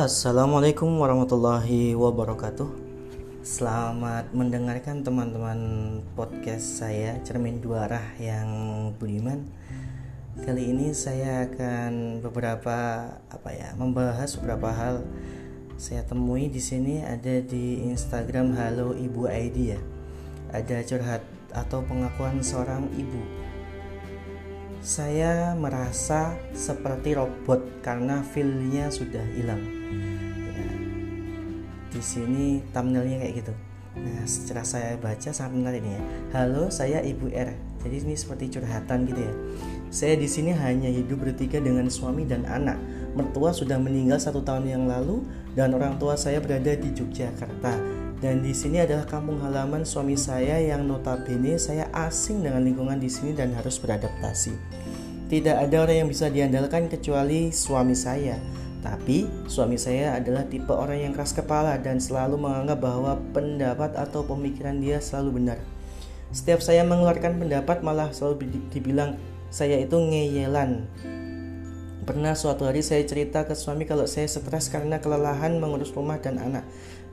Assalamualaikum warahmatullahi wabarakatuh. Selamat mendengarkan teman-teman podcast saya Cermin Dua Arah yang budiman. Kali ini saya akan beberapa apa ya, membahas beberapa hal saya temui di sini ada di Instagram Halo Ibu ID ya. Ada curhat atau pengakuan seorang ibu saya merasa seperti robot karena feelnya sudah hilang. Di sini thumbnailnya kayak gitu. Nah, secara saya baca sangat menarik nih ya. Halo, saya Ibu R. Jadi ini seperti curhatan gitu ya. Saya di sini hanya hidup bertiga dengan suami dan anak. Mertua sudah meninggal satu tahun yang lalu dan orang tua saya berada di Yogyakarta dan di sini adalah kampung halaman suami saya yang notabene saya asing dengan lingkungan di sini dan harus beradaptasi. Tidak ada orang yang bisa diandalkan kecuali suami saya. Tapi suami saya adalah tipe orang yang keras kepala dan selalu menganggap bahwa pendapat atau pemikiran dia selalu benar. Setiap saya mengeluarkan pendapat malah selalu dibilang saya itu ngeyelan. Pernah suatu hari saya cerita ke suami kalau saya stres karena kelelahan mengurus rumah dan anak.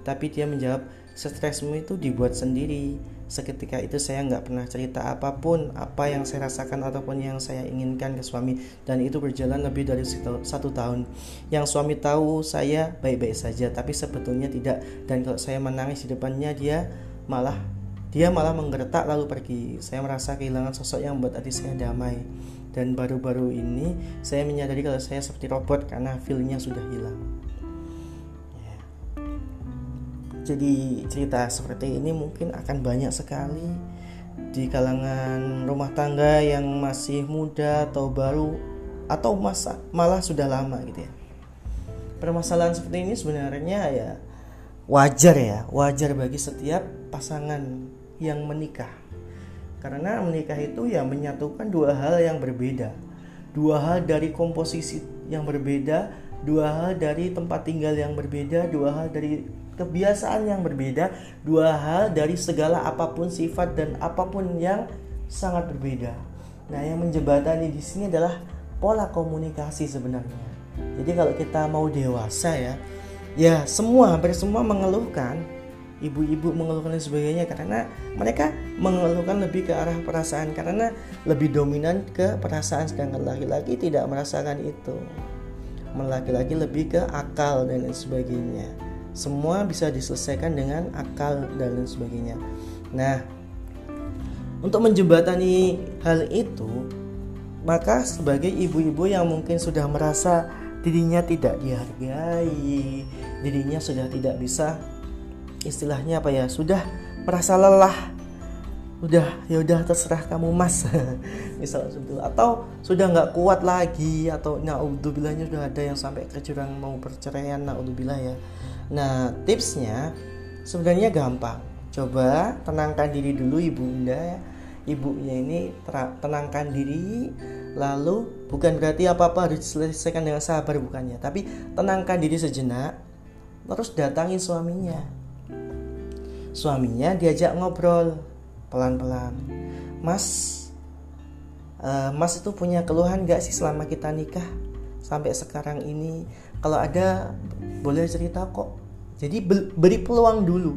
Tapi dia menjawab, stresmu itu dibuat sendiri. Seketika itu saya nggak pernah cerita apa pun apa yang saya rasakan ataupun yang saya inginkan ke suami dan itu berjalan lebih dari satu tahun. Yang suami tahu saya baik-baik saja tapi sebetulnya tidak dan kalau saya menangis di depannya dia malah dia malah menggertak lalu pergi. Saya merasa kehilangan sosok yang membuat hati saya damai. Dan baru-baru ini saya menyadari kalau saya seperti robot karena feelnya sudah hilang. Jadi cerita seperti ini mungkin akan banyak sekali di kalangan rumah tangga yang masih muda atau baru atau masa malah sudah lama gitu ya. Permasalahan seperti ini sebenarnya ya wajar ya, wajar bagi setiap pasangan yang menikah. Karena menikah itu ya menyatukan dua hal yang berbeda. Dua hal dari komposisi yang berbeda, dua hal dari tempat tinggal yang berbeda, dua hal dari kebiasaan yang berbeda, dua hal dari segala apa pun sifat dan apa pun yang sangat berbeda. Nah, yang menjembatani di sini adalah pola komunikasi sebenarnya. Jadi kalau kita mau dewasa ya, ya semua hampir semua mengeluhkan ibu-ibu mengeluhkan dan sebagainya karena mereka mengeluhkan lebih ke arah perasaan karena lebih dominan ke perasaan sedangkan laki-laki tidak merasakan itu laki-laki lebih ke akal dan lain sebagainya semua bisa diselesaikan dengan akal dan lain sebagainya. Nah, untuk menjembatani hal itu, maka sebagai ibu-ibu yang mungkin sudah merasa dirinya tidak dihargai, dirinya sudah tidak bisa istilahnya apa ya, sudah merasa lelah udah ya udah terserah kamu mas. Misalnya itu. Atau sudah nggak kuat lagi atau naudzubilahnya sudah ada yang sampai ke mau perceraian naudzubillah ya Nah, tipsnya sebenarnya gampang. Coba tenangkan diri dulu ibunda ya. Ibunya ini tenangkan diri lalu bukan berarti apa-apa harus diselesaikan dengan sabar bukannya, tapi tenangkan diri sejenak terus datangi suaminya. Suaminya diajak ngobrol pelan-pelan. Mas uh, Mas itu punya keluhan gak sih selama kita nikah sampai sekarang ini? Kalau ada boleh cerita kok. Jadi beri peluang dulu.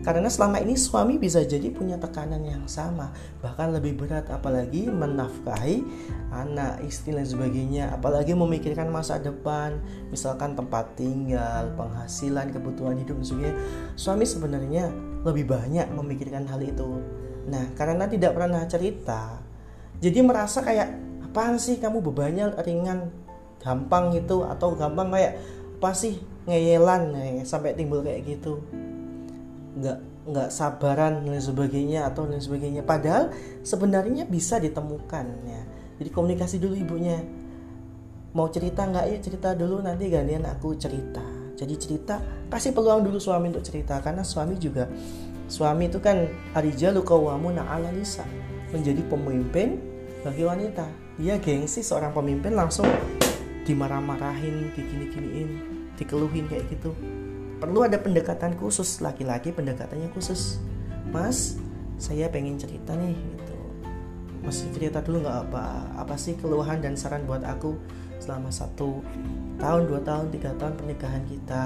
Karena selama ini suami bisa jadi punya tekanan yang sama bahkan lebih berat apalagi menafkahi anak istri dan sebagainya. Apalagi memikirkan masa depan misalkan tempat tinggal penghasilan kebutuhan hidup dan sebagainya. Suami sebenarnya lebih banyak memikirkan hal itu. Nah karena tidak pernah cerita jadi merasa kayak apaan sih kamu? Bebannya ringan gampang gitu atau gampang kayak apa sih ngeyelan nih sampai timbul kayak gitu. Nggak nggak sabaran dan sebagainya atau dan sebagainya. Padahal sebenarnya bisa ditemukan ya. Jadi komunikasi dulu ibunya. Mau cerita nggak? Ya cerita dulu nanti gantian aku cerita. Jadi cerita kasih peluang dulu suami untuk cerita. Karena suami juga suami itu kan arijalu kawamu ala nisa menjadi pemimpin bagi wanita. Dia gengsi seorang pemimpin langsung dimarah-marahin digini-giniin dikeluhin kayak gitu. Perlu ada pendekatan khusus laki-laki pendekatannya khusus. Mas saya pengen cerita nih gitu. Mas cerita dulu nggak apa apa sih keluhan dan saran buat aku selama satu tahun dua tahun tiga tahun pernikahan kita?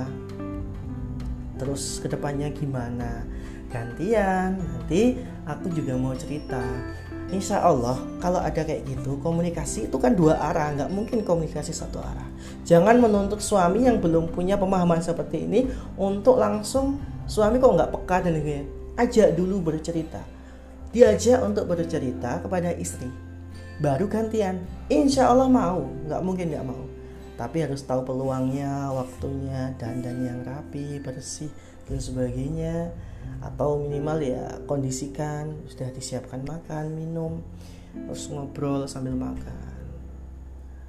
Terus ke depannya gimana? Gantian nanti aku juga mau cerita Insya Allah kalau ada kayak gitu komunikasi itu kan dua arah nggak mungkin komunikasi satu arah. Jangan menuntut suami yang belum punya pemahaman seperti ini untuk langsung suami kok nggak peka? dan gitu ajak dulu bercerita. Diajak untuk bercerita kepada istri. Baru gantian. Insya Allah mau. Nggak mungkin nggak mau. Tapi harus tahu peluangnya waktunya dandan yang rapi bersih dan sebagainya atau minimal ya kondisikan sudah disiapkan makan minum terus ngobrol sambil makan.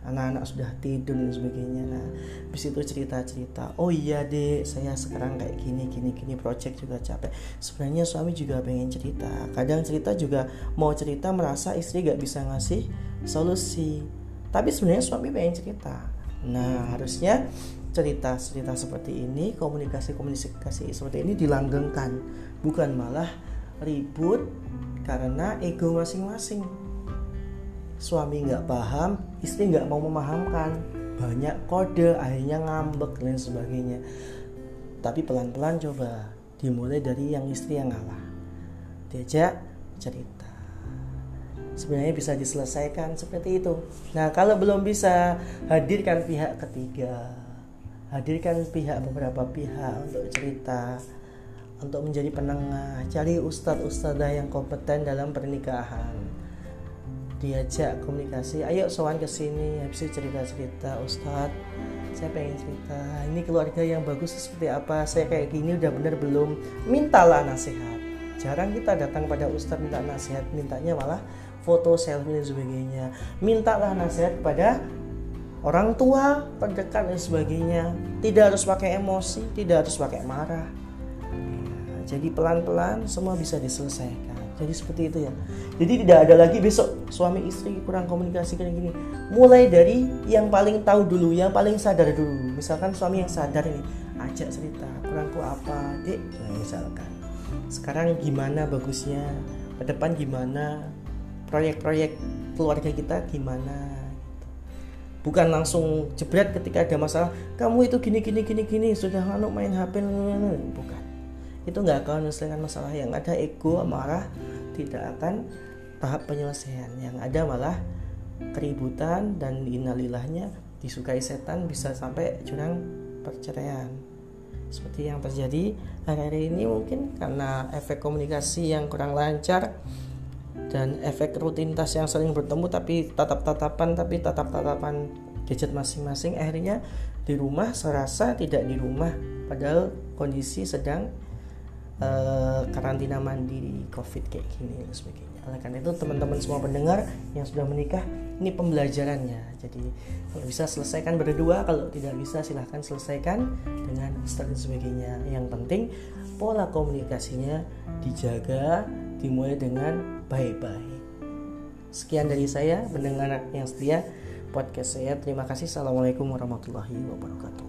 Anak-anak sudah tidur dan sebagainya. Nah habis itu cerita-cerita oh iya dek saya sekarang kayak gini gini gini project juga capek. Sebenarnya suami juga pengen cerita. Kadang cerita juga mau cerita merasa istri gak bisa ngasih solusi. Tapi sebenarnya suami pengen cerita. Nah harusnya cerita cerita seperti ini komunikasi komunikasi seperti ini dilanggengkan. Bukan malah ribut karena ego masing-masing. Suami nggak paham istri nggak mau memahamkan. Banyak kode akhirnya ngambek dan sebagainya. Tapi pelan-pelan coba dimulai dari yang istri yang ngalah. Diajak cerita. Sebenarnya bisa diselesaikan seperti itu. Nah kalau belum bisa hadirkan pihak ketiga hadirkan pihak beberapa pihak untuk cerita untuk menjadi penengah. Cari ustadz ustadzah yang kompeten dalam pernikahan. Diajak komunikasi. Ayo sowan ke sini habis itu cerita cerita Ustadz saya pengen cerita. Ini keluarga yang bagus seperti apa? Saya kayak gini udah bener belum? Mintalah nasihat. Jarang kita datang pada Ustadz minta nasihat mintanya malah foto selfie dan sebagainya. Mintalah nasihat kepada orang tua terdekat dan sebagainya. Tidak harus pakai emosi tidak harus pakai marah. Ya, jadi pelan-pelan semua bisa diselesaikan. Jadi seperti itu ya. Jadi tidak ada lagi besok suami istri kurang komunikasi kayak gini. Mulai dari yang paling tahu dulu yang paling sadar dulu. Misalkan suami yang sadar ini ajak cerita kurangku apa dek nah, misalkan. Sekarang gimana bagusnya? Ke depan gimana? Proyek-proyek keluarga kita gimana bukan langsung jebret ketika ada masalah kamu itu gini gini gini gini sudah anu main HP bukan. Itu nggak akan menyelesaikan masalah. Yang ada ego marah tidak akan tahap penyelesaian. Yang ada malah keributan dan inalilahnya disukai setan bisa sampai curang perceraian. Seperti yang terjadi hari-hari ini mungkin karena efek komunikasi yang kurang lancar dan efek rutinitas yang sering bertemu tapi tatap-tatapan tapi tatap-tatapan gadget masing-masing akhirnya di rumah serasa tidak di rumah. Padahal kondisi sedang uh, karantina mandiri covid kayak gini dan sebagainya. Oleh karena itu teman-teman semua pendengar yang sudah menikah ini pembelajarannya. Jadi kalau bisa selesaikan berdua kalau tidak bisa silahkan selesaikan dengan dan sebagainya. Yang penting pola komunikasinya dijaga dimulai dengan baik-baik sekian dari saya pendengar yang setia podcast saya. Terima kasih. Assalamualaikum warahmatullahi wabarakatuh